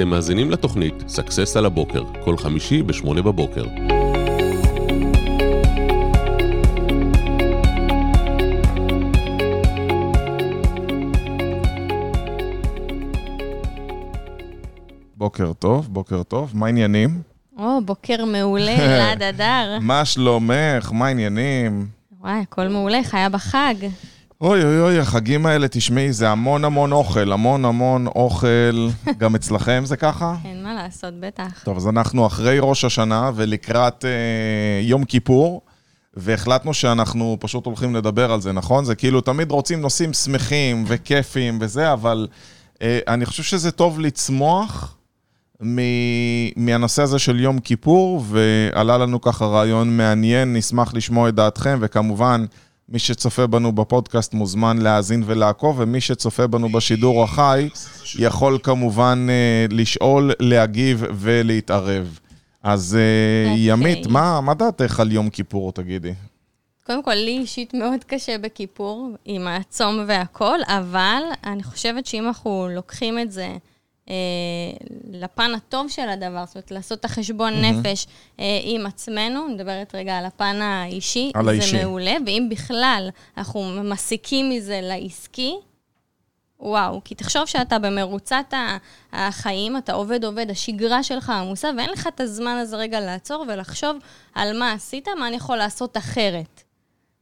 אתם מאזינים לתוכנית סאקסס על הבוקר, כל חמישי ב-8 בבוקר. בוקר טוב, בוקר טוב, מה העניינים? או, בוקר מעולה, אלעד הדר. מה שלומך? מה העניינים? וואי, הכל מעולה, חיה בחג. אוי אוי אוי, החגים האלה, תשמעי, זה המון המון אוכל, המון המון אוכל. גם אצלכם זה ככה? אין מה לעשות, בטח. טוב, אז אנחנו אחרי ראש השנה ולקראת אה, יום כיפור, והחלטנו שאנחנו פשוט הולכים לדבר על זה, נכון? זה כאילו, תמיד רוצים נושאים שמחים וכיפים וזה, אבל אה, אני חושב שזה טוב לצמוח מ- מהנושא הזה של יום כיפור, ועלה לנו ככה רעיון מעניין, נשמח לשמוע את דעתכם, וכמובן, מי שצופה בנו בפודקאסט מוזמן להאזין ולעקוב, ומי שצופה בנו בשידור החי, יכול כמובן אה, לשאול, להגיב ולהתערב. אז אה, אוקיי. ימית, מה, מה דעתך על יום כיפור, תגידי? קודם כל, לי אישית מאוד קשה בכיפור, עם הצום והכל, אבל אני חושבת שאם אנחנו לוקחים את זה לפן הטוב של הדבר, זאת אומרת, לעשות את החשבון נפש אה, עם עצמנו, מדברת רגע על הפן האישי, על זה האישי. מעולה, ואם בכלל אנחנו מסיקים מזה לעסקי, וואו, כי תחשוב שאתה במרוצת החיים, אתה עובד עובד, השגרה שלך עמוסה, ואין לך את הזמן הזה רגע לעצור ולחשוב על מה עשית, מה אני יכול לעשות אחרת.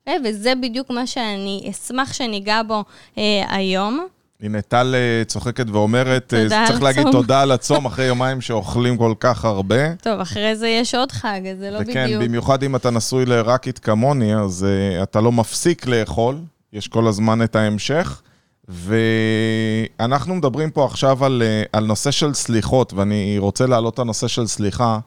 אה, וזה בדיוק מה שאני אשמח שניגע בו אה, היום. הנה, טל אה, צוחקת ואומרת, אה, צריך להגיד. תודה על הצום אחרי יומיים שאוכלים כל כך הרבה. טוב, אחרי זה יש עוד חג, אז זה לא וכן, בדיוק. במיוחד אם אתה נשוי לרקית כמוני, אז uh, אתה לא מפסיק לאכול, יש כל הזמן את ההמשך. ואנחנו מדברים פה עכשיו על, uh, על נושא של סליחות, ואני רוצה להעלות את הנושא של סליחה.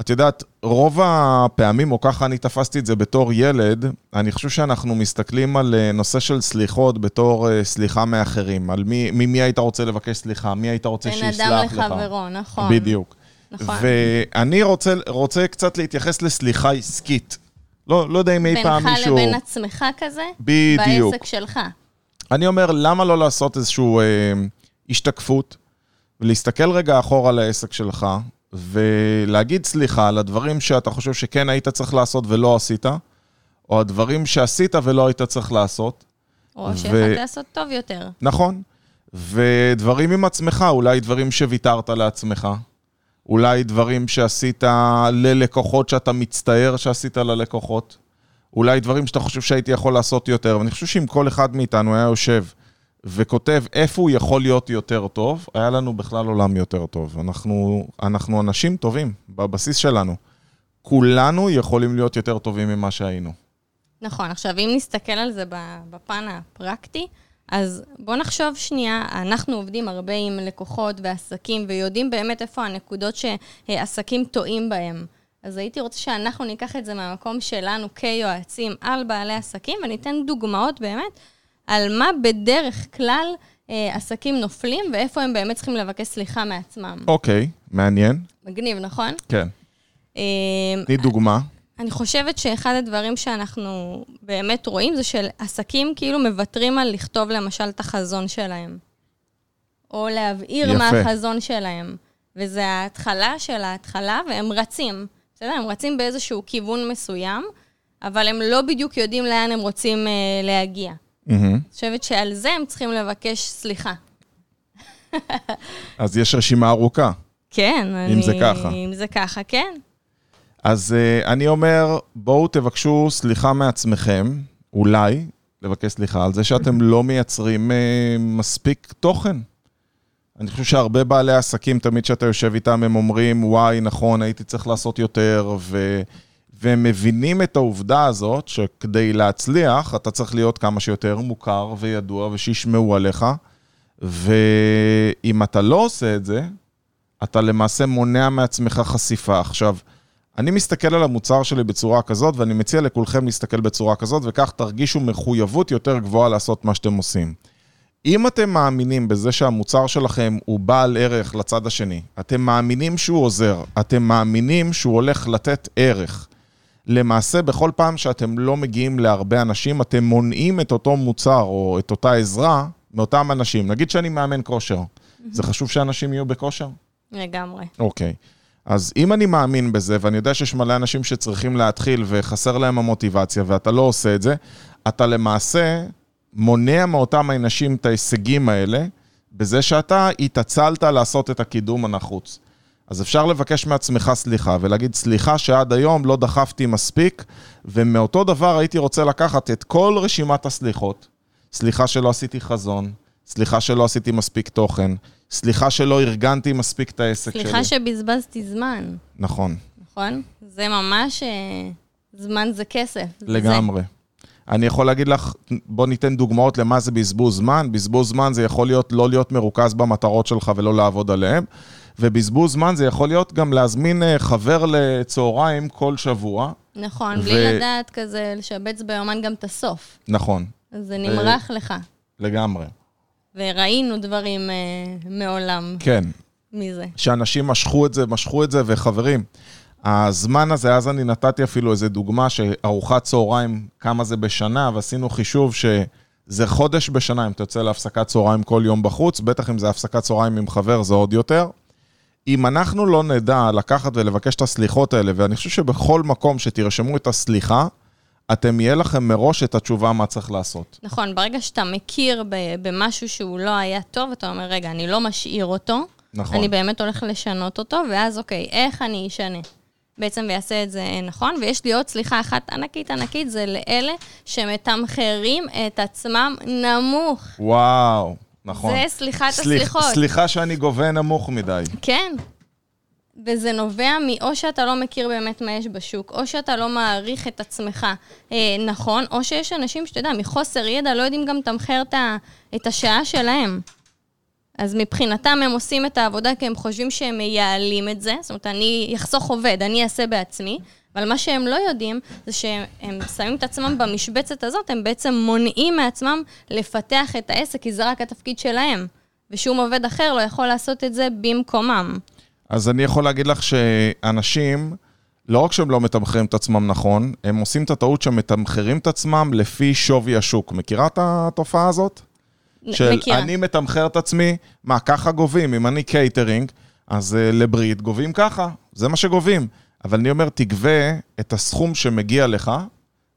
את יודעת, רוב הפעמים, או ככה אני תפסתי את זה בתור ילד, אני חושב שאנחנו מסתכלים על uh, נושא של סליחות בתור uh, סליחה מאחרים. על מי, ממי היית רוצה לבקש סליחה, מי היית רוצה בין שיסלח אדם לך. לחברו, נכון. בדיוק. נכון. ואני רוצה, רוצה קצת להתייחס לסליחה עסקית. לא, לא יודע אם אי פעם בינך מישהו... לבין עצמך כזה? בדיוק. בעסק שלך. אני אומר, למה לא לעשות איזושהי אה, השתקפות, ולהסתכל רגע אחורה על העסק שלך, ולהגיד סליחה על הדברים שאתה חושב שכן היית צריך לעשות ולא עשית, או הדברים שעשית ולא היית צריך לעשות. או ו- שיכולת לעשות טוב יותר. נכון. ודברים עם עצמך, אולי דברים שוויתרת לעצמך. אולי דברים שעשית ללקוחות שאתה מצטער שעשית ללקוחות. אולי דברים שאתה חושב שהייתי יכול לעשות יותר. ואני חושב שאם כל אחד מאיתנו היה יושב וכותב איפה הוא יכול להיות יותר טוב, היה לנו בכלל עולם יותר טוב. אנחנו, אנחנו אנשים טובים בבסיס שלנו. כולנו יכולים להיות יותר טובים ממה שהיינו. נכון, עכשיו אם נסתכל על זה בפן הפרקטי, אז בואו נחשוב שנייה, אנחנו עובדים הרבה עם לקוחות ועסקים, ויודעים באמת איפה הנקודות שעסקים טועים בהם. אז הייתי רוצה שאנחנו ניקח את זה מהמקום שלנו כיועצים על בעלי עסקים, וניתן דוגמאות באמת על מה בדרך כלל אה, עסקים נופלים, ואיפה הם באמת צריכים לבקש סליחה מעצמם. אוקיי, מעניין. מגניב, נכון? כן. אה, תני דוגמה. אני חושבת שאחד הדברים שאנחנו באמת רואים זה שעסקים כאילו מוותרים על לכתוב למשל את החזון שלהם. או להבהיר יפה. מה החזון שלהם. וזה ההתחלה של ההתחלה, והם רצים. בסדר? הם רצים באיזשהו כיוון מסוים, אבל הם לא בדיוק יודעים לאן הם רוצים אה, להגיע. אני חושבת שעל זה הם צריכים לבקש סליחה. אז יש רשימה ארוכה. כן, אם אני... זה ככה. אם זה ככה, כן. אז uh, אני אומר, בואו תבקשו סליחה מעצמכם, אולי, לבקש סליחה על זה שאתם לא מייצרים uh, מספיק תוכן. אני חושב שהרבה בעלי עסקים, תמיד כשאתה יושב איתם, הם אומרים, וואי, נכון, הייתי צריך לעשות יותר, ו... והם מבינים את העובדה הזאת, שכדי להצליח, אתה צריך להיות כמה שיותר מוכר וידוע ושישמעו עליך, ואם אתה לא עושה את זה, אתה למעשה מונע מעצמך חשיפה. עכשיו, אני מסתכל על המוצר שלי בצורה כזאת, ואני מציע לכולכם להסתכל בצורה כזאת, וכך תרגישו מחויבות יותר גבוהה לעשות מה שאתם עושים. אם אתם מאמינים בזה שהמוצר שלכם הוא בעל ערך לצד השני, אתם מאמינים שהוא עוזר, אתם מאמינים שהוא הולך לתת ערך, למעשה, בכל פעם שאתם לא מגיעים להרבה אנשים, אתם מונעים את אותו מוצר או את אותה עזרה מאותם אנשים. נגיד שאני מאמן כושר. זה חשוב שאנשים יהיו בכושר? לגמרי. אוקיי. אז אם אני מאמין בזה, ואני יודע שיש מלא אנשים שצריכים להתחיל וחסר להם המוטיבציה, ואתה לא עושה את זה, אתה למעשה מונע מאותם האנשים את ההישגים האלה, בזה שאתה התעצלת לעשות את הקידום הנחוץ. אז אפשר לבקש מעצמך סליחה ולהגיד, סליחה שעד היום לא דחפתי מספיק, ומאותו דבר הייתי רוצה לקחת את כל רשימת הסליחות. סליחה שלא עשיתי חזון, סליחה שלא עשיתי מספיק תוכן, סליחה שלא ארגנתי מספיק את העסק שלי. סליחה שבזבזתי זמן, נכון, נכון? זה ממש... אה, זמן זה כסף. זה לגמרי. אני יכול להגיד לך, בוא ניתן דוגמאות למה זה בזבוז זמן. בזבוז זמן זה יכול להיות לא להיות מרוכז במטרות שלך ולא לעבוד עליהן, ובזבוז זמן זה יכול להיות גם להזמין אה, חבר לצהריים כל שבוע. זה. נכון, ו- בלי לדעת כזה לשבץ ביומן גם את הסוף. נכון, זה נמרח לך. לגמרי. וראינו דברים אה, מעולם כן, מזה. שאנשים משכו את זה, משכו את זה, וחברים, הזמן הזה, אז אני נתתי אפילו איזה דוגמה שארוחת צהריים, כמה זה בשנה, ועשינו חישוב שזה חודש בשנה, אם אתה יוצא להפסקת צהריים כל יום בחוץ, בטח אם זה הפסקת צהריים עם חבר, זה עוד יותר. אם אנחנו לא נדע לקחת ולבקש את הסליחות האלה, ואני חושב שבכל מקום שתרשמו את הסליחה, אתם יהיה לכם מראש את התשובה מה צריך לעשות. נכון, ברגע שאתה מכיר במשהו שהוא לא היה טוב, אתה אומר, רגע, אני לא משאיר אותו, נכון. אני באמת הולך לשנות אותו, ואז אוקיי, איך אני אשנה? בעצם ויעשה את זה נכון, ויש לי עוד סליחה אחת ענקית ענקית, זה לאלה שמתמחרים את עצמם נמוך. וואו, נכון. זה סליחת סליח- הסליחות. סליחה שאני גובה נמוך מדי. כן. וזה נובע מאו שאתה לא מכיר באמת מה יש בשוק, או שאתה לא מעריך את עצמך אה, נכון, או שיש אנשים שאתה יודע, מחוסר ידע לא יודעים גם לתמחר את, את השעה שלהם. אז מבחינתם הם עושים את העבודה כי הם חושבים שהם מייעלים את זה, זאת אומרת, אני אחסוך עובד, אני אעשה בעצמי, אבל מה שהם לא יודעים זה שהם שמים את עצמם במשבצת הזאת, הם בעצם מונעים מעצמם לפתח את העסק, כי זה רק התפקיד שלהם. ושום עובד אחר לא יכול לעשות את זה במקומם. אז אני יכול להגיד לך שאנשים, לא רק שהם לא מתמחרים את עצמם נכון, הם עושים את הטעות שהם מתמחרים את עצמם לפי שווי השוק. מכירה את התופעה הזאת? של מכירה. אני מתמחר את עצמי, מה, ככה גובים? אם אני קייטרינג, אז אה, לברית גובים ככה, זה מה שגובים. אבל אני אומר, תגבה את הסכום שמגיע לך,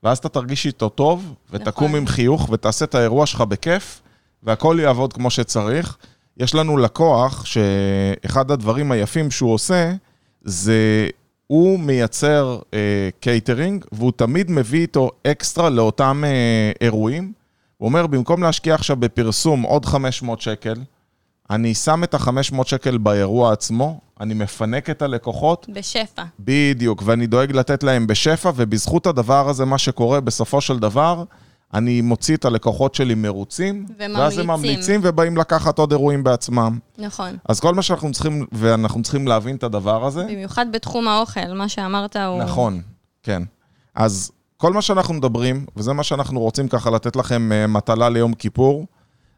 ואז אתה תרגיש איתו טוב, ותקום נכון. עם חיוך, ותעשה את האירוע שלך בכיף, והכל יעבוד כמו שצריך. יש לנו לקוח שאחד הדברים היפים שהוא עושה, זה הוא מייצר אה, קייטרינג, והוא תמיד מביא איתו אקסטרה לאותם אה, אירועים. הוא אומר, במקום להשקיע עכשיו בפרסום עוד 500 שקל, אני שם את ה-500 שקל באירוע עצמו, אני מפנק את הלקוחות, בשפע. בדיוק, ואני דואג לתת להם בשפע, ובזכות הדבר הזה, מה שקורה בסופו של דבר, אני מוציא את הלקוחות שלי מרוצים, ואז הם וממליצים. ממליצים ובאים לקחת עוד אירועים בעצמם. נכון. אז כל מה שאנחנו צריכים, ואנחנו צריכים להבין את הדבר הזה, במיוחד בתחום האוכל, מה שאמרת הוא... נכון, כן. אז כל מה שאנחנו מדברים, וזה מה שאנחנו רוצים ככה לתת לכם אה, מטלה ליום כיפור,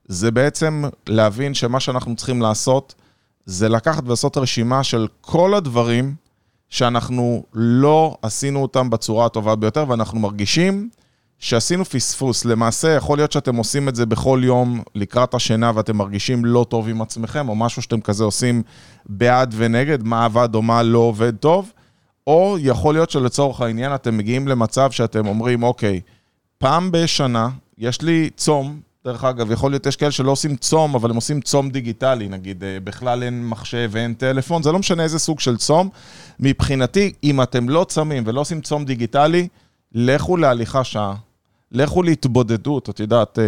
זה בעצם להבין שמה שאנחנו צריכים לעשות, זה לקחת ולעשות רשימה של כל הדברים שאנחנו לא עשינו אותם בצורה הטובה ביותר, ואנחנו מרגישים שעשינו פספוס. למעשה, יכול להיות שאתם עושים את זה בכל יום לקראת השינה ואתם מרגישים לא טוב עם עצמכם, או משהו שאתם כזה עושים בעד ונגד, מה עבד או מה לא עובד טוב. או יכול להיות שלצורך העניין אתם מגיעים למצב שאתם אומרים, אוקיי, פעם בשנה יש לי צום, דרך אגב, יכול להיות יש כאלה שלא עושים צום, אבל הם עושים צום דיגיטלי, נגיד, אה, בכלל אין מחשב ואין טלפון, זה לא משנה איזה סוג של צום. מבחינתי, אם אתם לא צמים ולא עושים צום דיגיטלי, לכו להליכה שעה, לכו להתבודדות, את יודעת, אה,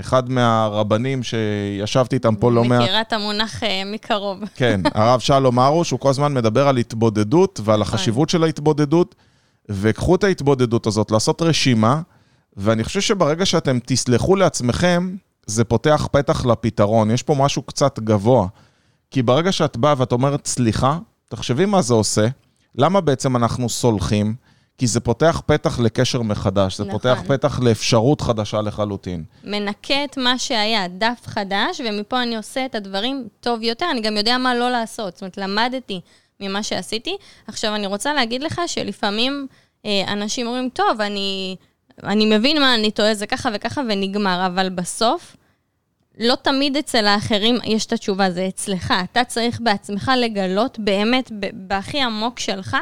אחד מהרבנים שישבתי איתם פה לא מעט... מכירה את המונח אה, מקרוב. כן, הרב שלום הרוש, הוא כל הזמן מדבר על התבודדות ועל החשיבות של ההתבודדות, וקחו את ההתבודדות הזאת, לעשות רשימה, ואני חושב שברגע שאתם תסלחו לעצמכם, זה פותח פתח לפתרון. יש פה משהו קצת גבוה. כי ברגע שאת באה ואת אומרת סליחה, תחשבי מה זה עושה, למה בעצם אנחנו סולחים? כי זה פותח פתח לקשר מחדש, זה נכון. פותח פתח לאפשרות חדשה לחלוטין. מנקה את מה שהיה, דף חדש, ומפה אני עושה את הדברים טוב יותר. אני גם יודע מה לא לעשות. זאת אומרת, למדתי ממה שעשיתי. עכשיו, אני רוצה להגיד לך שלפעמים אה, אנשים אומרים, טוב, אני, אני מבין מה אני טועה, זה ככה וככה ונגמר, אבל בסוף, לא תמיד אצל האחרים יש את התשובה, זה אצלך. אתה צריך בעצמך לגלות באמת, בהכי עמוק שלך,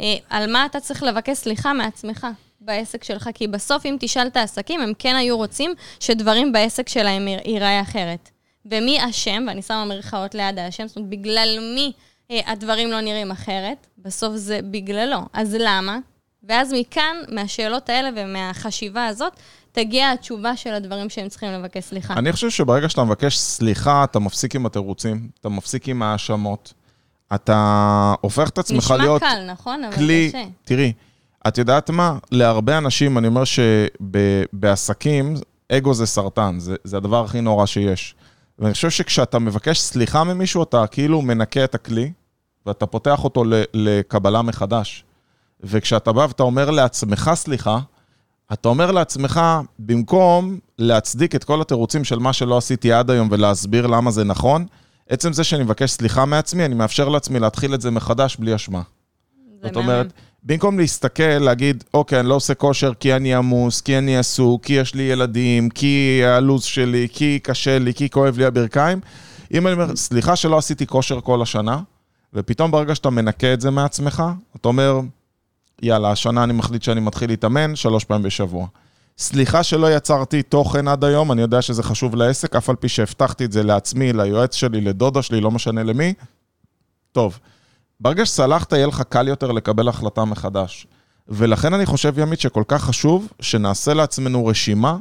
אה, על מה אתה צריך לבקש סליחה מעצמך. בעסק שלך, כי בסוף אם תשאל את העסקים, הם כן היו רוצים שדברים בעסק שלהם יירא- ייראה אחרת. ומי אשם, ואני שמה מרכאות ליד האשם, זאת אומרת, בגלל מי אה, הדברים לא נראים אחרת, בסוף זה בגללו. אז למה? ואז מכאן, מהשאלות האלה ומהחשיבה הזאת, תגיע התשובה של הדברים שהם צריכים לבקש סליחה. אני חושב שברגע שאתה מבקש סליחה, אתה מפסיק עם התירוצים, אתה מפסיק עם האשמות. אתה הופך את עצמך נשמע להיות קל, נכון? אבל כלי... קשה. תראי, את יודעת מה? להרבה אנשים, אני אומר שבעסקים, אגו זה סרטן, זה, זה הדבר הכי נורא שיש. ואני חושב שכשאתה מבקש סליחה ממישהו, אתה כאילו מנקה את הכלי, ואתה פותח אותו לקבלה מחדש. וכשאתה בא ואתה אומר לעצמך סליחה, אתה אומר לעצמך, במקום להצדיק את כל התירוצים של מה שלא עשיתי עד היום ולהסביר למה זה נכון, עצם זה שאני מבקש סליחה מעצמי, אני מאפשר לעצמי להתחיל את זה מחדש בלי אשמה. זאת. אומרת, במקום להסתכל, להגיד, אוקיי, אני לא עושה כושר כי אני עמוס, כי אני עסוק, כי יש לי ילדים, כי הלו"ז שלי, כי קשה לי, כי כואב לי הברכיים, אם אני אומר, סליחה שלא עשיתי כושר כל השנה, ופתאום ברגע שאתה מנקה את זה מעצמך, אתה אומר, יאללה, השנה אני מחליט שאני מתחיל להתאמן שלוש פעמים בשבוע. סליחה שלא יצרתי תוכן עד היום, אני יודע שזה חשוב לעסק, אף על פי שהבטחתי את זה לעצמי, ליועץ שלי, לדודה שלי, לא משנה למי. טוב, ברגע שסלחת, יהיה לך קל יותר לקבל החלטה מחדש. ולכן אני חושב, ימית, שכל כך חשוב שנעשה לעצמנו רשימה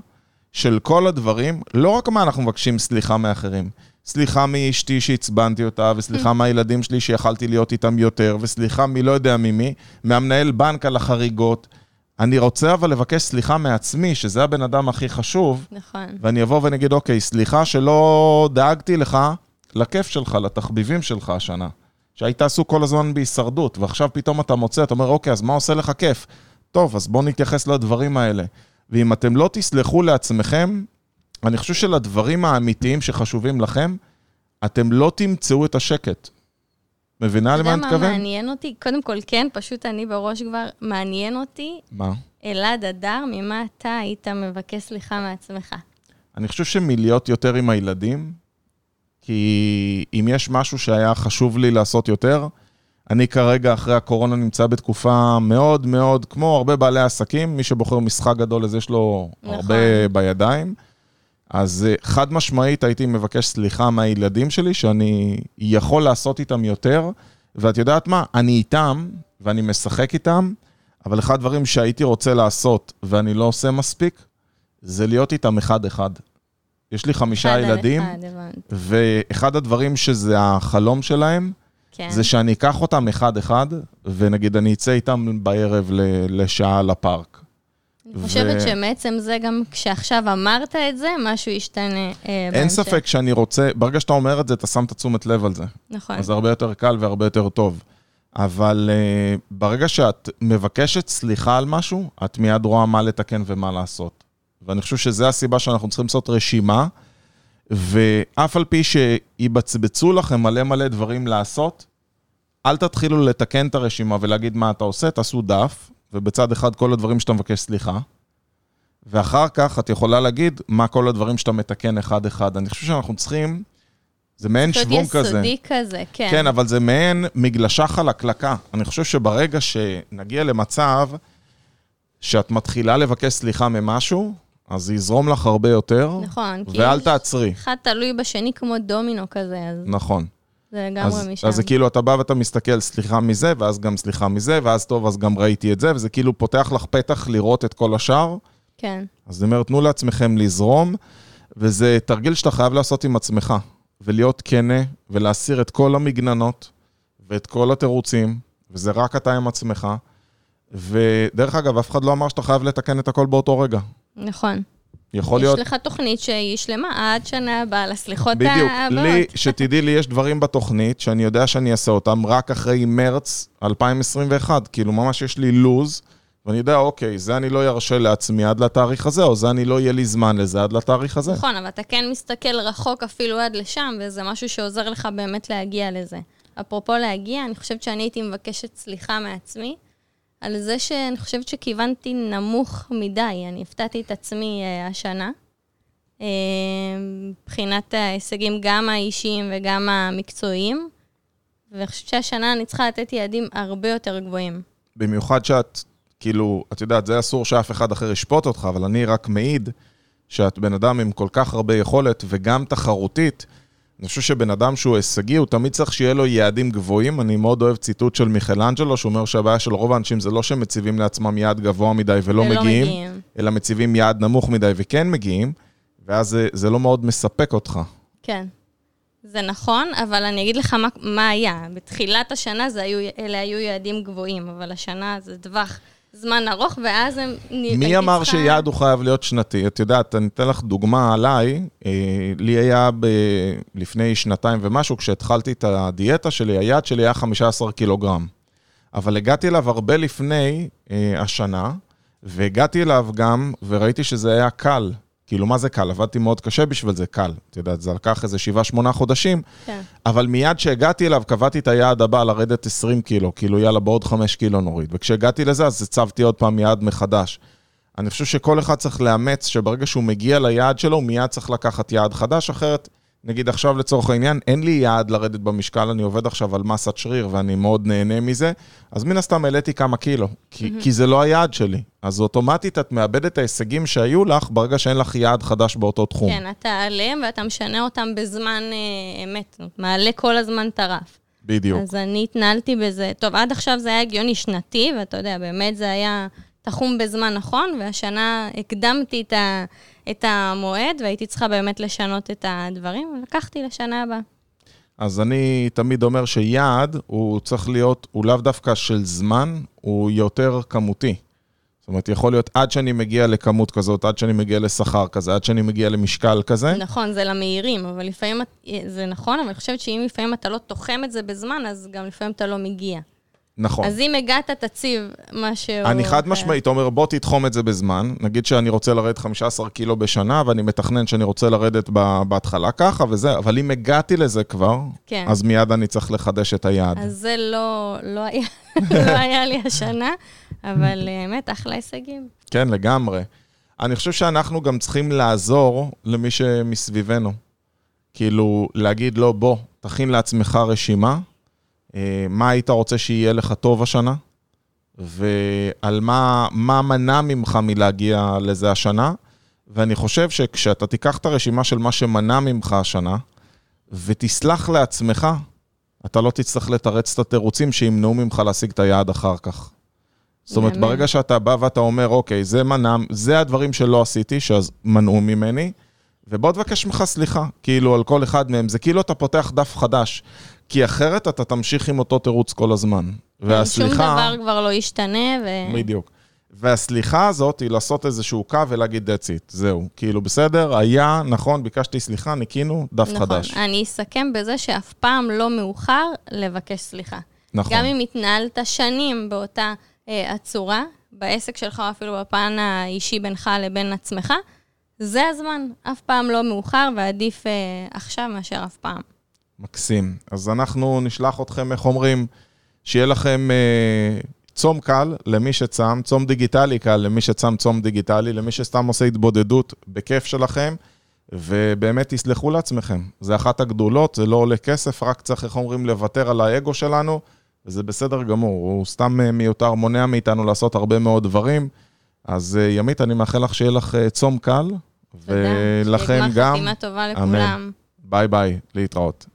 של כל הדברים, לא רק מה אנחנו מבקשים סליחה מאחרים. סליחה מאשתי שעצבנתי אותה, וסליחה מהילדים שלי שיכלתי להיות איתם יותר, וסליחה מלא יודע ממי, מהמנהל בנק על החריגות. אני רוצה אבל לבקש סליחה מעצמי, שזה הבן אדם הכי חשוב, נכון. ואני אבוא ואני אגיד, אוקיי, סליחה שלא דאגתי לך לכיף שלך, לתחביבים שלך השנה. שהיית עסוק כל הזמן בהישרדות, ועכשיו פתאום אתה מוצא, אתה אומר, אוקיי, אז מה עושה לך כיף? טוב, אז בואו נתייחס לדברים האלה. ואם אתם לא תסלחו לעצמכם, אני חושב שלדברים האמיתיים שחשובים לכם, אתם לא תמצאו את השקט. מבינה למה אני אתה יודע מה מתכוון? מעניין אותי? קודם כל, כן, פשוט אני בראש כבר, מעניין אותי, מה? אלעד אדר, ממה אתה היית מבקש סליחה מעצמך. אני חושב שמלהיות יותר עם הילדים, כי אם יש משהו שהיה חשוב לי לעשות יותר, אני כרגע, אחרי הקורונה, נמצא בתקופה מאוד מאוד, כמו הרבה בעלי עסקים, מי שבוחר משחק גדול, אז יש לו נכון. הרבה בידיים. אז אה, חד משמעית הייתי מבקש סליחה מהילדים שלי, שאני יכול לעשות איתם יותר, ואת יודעת מה? אני איתם, ואני משחק איתם, אבל אחד הדברים שהייתי רוצה לעשות, ואני לא עושה מספיק, זה להיות איתם אחד-אחד. יש לי חמישה אחד ילדים, אחד. ואחד הדברים שזה החלום שלהם, כן. זה שאני אקח אותם אחד-אחד, ונגיד אני אצא איתם בערב לשעה לפארק. אני חושבת ו- שמעצם זה גם כשעכשיו אמרת את זה, משהו ישתנה אה, בהמשך. אין ספק שאני רוצה, ברגע שאתה אומר את זה, אתה שם את התשומת לב על זה. נכון. אז זה הרבה יותר קל והרבה יותר טוב. אבל uh, ברגע שאת מבקשת סליחה על משהו, את מיד רואה מה לתקן ומה לעשות. ואני חושב שזו הסיבה שאנחנו צריכים לעשות רשימה, ואף על פי שיבצבצו לכם מלא מלא דברים לעשות, אל תתחילו לתקן את הרשימה ולהגיד מה אתה עושה, תעשו דף, ובצד אחד כל הדברים שאתה מבקש סליחה, ואחר כך את יכולה להגיד מה כל הדברים שאתה מתקן אחד-אחד. אני חושב שאנחנו צריכים, זה מעין שוונג כזה. יסודי כזה, כן. כן, אבל זה מעין מגלשה חלקלקה. אני חושב שברגע שנגיע למצב שאת מתחילה לבקש סליחה ממשהו, אז זה יזרום לך הרבה יותר, נכון. ואל תעצרי. אחד תלוי בשני כמו דומינו כזה, אז נכון. זה לגמרי משם. אז זה כאילו, אתה בא ואתה מסתכל, סליחה מזה, ואז גם סליחה מזה, ואז טוב, אז גם ראיתי את זה, וזה כאילו פותח לך פתח לראות את כל השאר. כן. אז אני אומר, תנו לעצמכם לזרום, וזה תרגיל שאתה חייב לעשות עם עצמך, ולהיות כנה, ולהסיר את כל המגננות, ואת כל התירוצים, וזה רק אתה עם עצמך. ודרך אגב, אף אחד לא אמר שאתה חייב לתקן את הכל באותו רגע. נכון. יכול יש להיות... לך תוכנית שהיא שלמה עד שנה הבאה, לסליחות בדיוק. הבאות. לי, שתדעי לי, יש דברים בתוכנית שאני יודע שאני אעשה אותם רק אחרי מרץ 2021. כאילו, ממש יש לי לוז, ואני יודע, אוקיי, זה אני לא ארשה לעצמי עד לתאריך הזה, או זה אני לא יהיה לי זמן לזה עד לתאריך הזה. נכון, אבל אתה כן מסתכל רחוק אפילו עד לשם, וזה משהו שעוזר לך באמת להגיע לזה. אפרופו להגיע, אני חושבת שאני הייתי מבקשת סליחה מעצמי, על זה שאני חושבת שכיוונתי נמוך מדי. אני הפתעתי את עצמי אה, השנה. אה, מבחינת ההישגים, גם האישיים וגם המקצועיים. ואני חושבת שהשנה אני צריכה לתת יעדים הרבה יותר גבוהים. במיוחד שאת, כאילו, את יודעת, זה אסור שאף אחד אחר ישפוט אותך, אבל אני רק מעיד שאת בן אדם עם כל כך הרבה יכולת וגם תחרותית. אני חושב שבן אדם שהוא הישגי, הוא תמיד צריך שיהיה לו יעדים גבוהים. אני מאוד אוהב ציטוט של מיכלנג'לו, שאומר שהבעיה של רוב האנשים זה לא שהם מציבים לעצמם יעד גבוה מדי ולא ולא מגיעים, מגיעים. אלא מציבים יעד נמוך מדי וכן מגיעים, ואז זה, זה לא מאוד מספק אותך. כן. זה נכון, אבל אני אגיד לך מה, מה היה. בתחילת השנה זה היו, אלה היו יעדים גבוהים, אבל השנה זה טווח זמן ארוך, ואז הם... מי אמר שיעד הוא חייב להיות שנתי? את יודעת, אני אתן לך דוגמה עליי. אה, לי היה ב... לפני שנתיים ומשהו, כשהתחלתי את הדיאטה שלי, היעד שלי היה 15 קילוגרם. אבל הגעתי אליו הרבה לפני אה, השנה, והגעתי אליו גם, וראיתי שזה היה קל. כאילו, מה זה קל? עבדתי מאוד קשה בשביל זה, קל. את יודעת, זה לקח איזה 7-8 חודשים, כן. אבל מיד שהגעתי אליו, קבעתי את היעד הבא, לרדת 20 קילו, כאילו יאללה, בעוד 5 קילו נוריד. וכשהגעתי לזה, אז הצבתי עוד פעם יעד מחדש. אני חושב שכל אחד צריך לאמץ שברגע שהוא מגיע ליעד שלו, הוא מיד צריך לקחת יעד חדש, אחרת, נגיד עכשיו לצורך העניין, אין לי יעד לרדת במשקל, אני עובד עכשיו על מסת שריר ואני מאוד נהנה מזה, אז מן הסתם העליתי כמה קילו, כי, כי זה לא היעד שלי. אז אוטומטית את מאבדת את ההישגים שהיו לך ברגע שאין לך יעד חדש באותו תחום. כן, אתה עליהם ואתה משנה אותם בזמן אה, אמת. מעלה כל הזמן את הרף. בדיוק. אז אני התנהלתי בזה. טוב, עד עכשיו זה היה הגיוני שנתי, ואתה יודע, באמת זה היה תחום בזמן נכון, והשנה הקדמתי את, ה, את המועד, והייתי צריכה באמת לשנות את הדברים, ולקחתי לשנה הבאה. אז אני תמיד אומר שיעד הוא צריך להיות, הוא לאו דווקא של זמן, הוא יותר כמותי. זאת אומרת, יכול להיות עד שאני מגיע לכמות כזאת, עד שאני מגיע לשכר כזה, עד שאני מגיע למשקל כזה. נכון, זה למהירים, אבל לפעמים זה נכון, אבל אני חושבת שאם לפעמים אתה לא תוחם את זה בזמן, אז גם לפעמים אתה לא מגיע. נכון. אז אם הגעת, תציב משהו... אני חד. משמעית אומר, בוא תתחום את זה בזמן. נגיד שאני רוצה לרדת 15 קילו בשנה, ואני מתכנן שאני רוצה לרדת בהתחלה ככה וזה, אבל אם הגעתי לזה כבר, כן. אז מיד אני צריך לחדש את היעד. אז זה לא, לא, היה, לא היה לי השנה, אבל אה, באמת, אחלה הישגים. כן, לגמרי. אני חושב שאנחנו גם צריכים לעזור למי שמסביבנו. כאילו, להגיד לו, בוא, תכין לעצמך רשימה, מה היית רוצה שיהיה לך טוב השנה, ועל מה, מה מנע ממך מלהגיע לזה השנה. ואני חושב שכשאתה תיקח את הרשימה של מה שמנע ממך השנה, ותסלח לעצמך, אתה לא תצטרך לתרץ את התירוצים שימנעו ממך להשיג את היעד אחר כך. זאת אומרת. ברגע שאתה בא ואתה אומר, אוקיי, זה מנע, זה הדברים שלא עשיתי, שמנעו ממני, ובוא תבקש ממך סליחה, כאילו, על כל אחד מהם. זה כאילו אתה פותח דף חדש, כי אחרת אתה תמשיך עם אותו תירוץ כל הזמן. שום והסליחה... דבר כבר לא ישתנה, ו... בדיוק. והסליחה הזאת היא לעשות איזשהו קו ולהגיד that's it, זהו. כאילו, בסדר, היה, נכון, ביקשתי סליחה, ניקינו, דף נכון. חדש. אני אסכם בזה שאף פעם לא מאוחר לבקש סליחה. נכון. גם אם התנהלת שנים באותה אה, הצורה, בעסק שלך או אפילו בפן האישי בינך לבין עצמך, זה הזמן. אף פעם לא מאוחר, ועדיף אה, עכשיו מאשר אף פעם. מקסים. אז אנחנו נשלח אתכם, איך אומרים, שיהיה לכם אה, צום קל למי שצם, צום דיגיטלי קל למי שצם צום דיגיטלי, למי שסתם עושה התבודדות בכיף שלכם, ובאמת תסלחו לעצמכם. זה אחת הגדולות, זה לא עולה כסף, רק צריך, איך אומרים, לוותר על האגו שלנו, וזה בסדר גמור. הוא סתם אה, מיותר, מונע מאיתנו לעשות הרבה מאוד דברים. אז אה, ימית, אני מאחל לך שיהיה לך אה, צום קל, תודה. ולכם שיהיה גמר גם. חתימה טובה אמן. לכולם. ביי ביי, להתראות.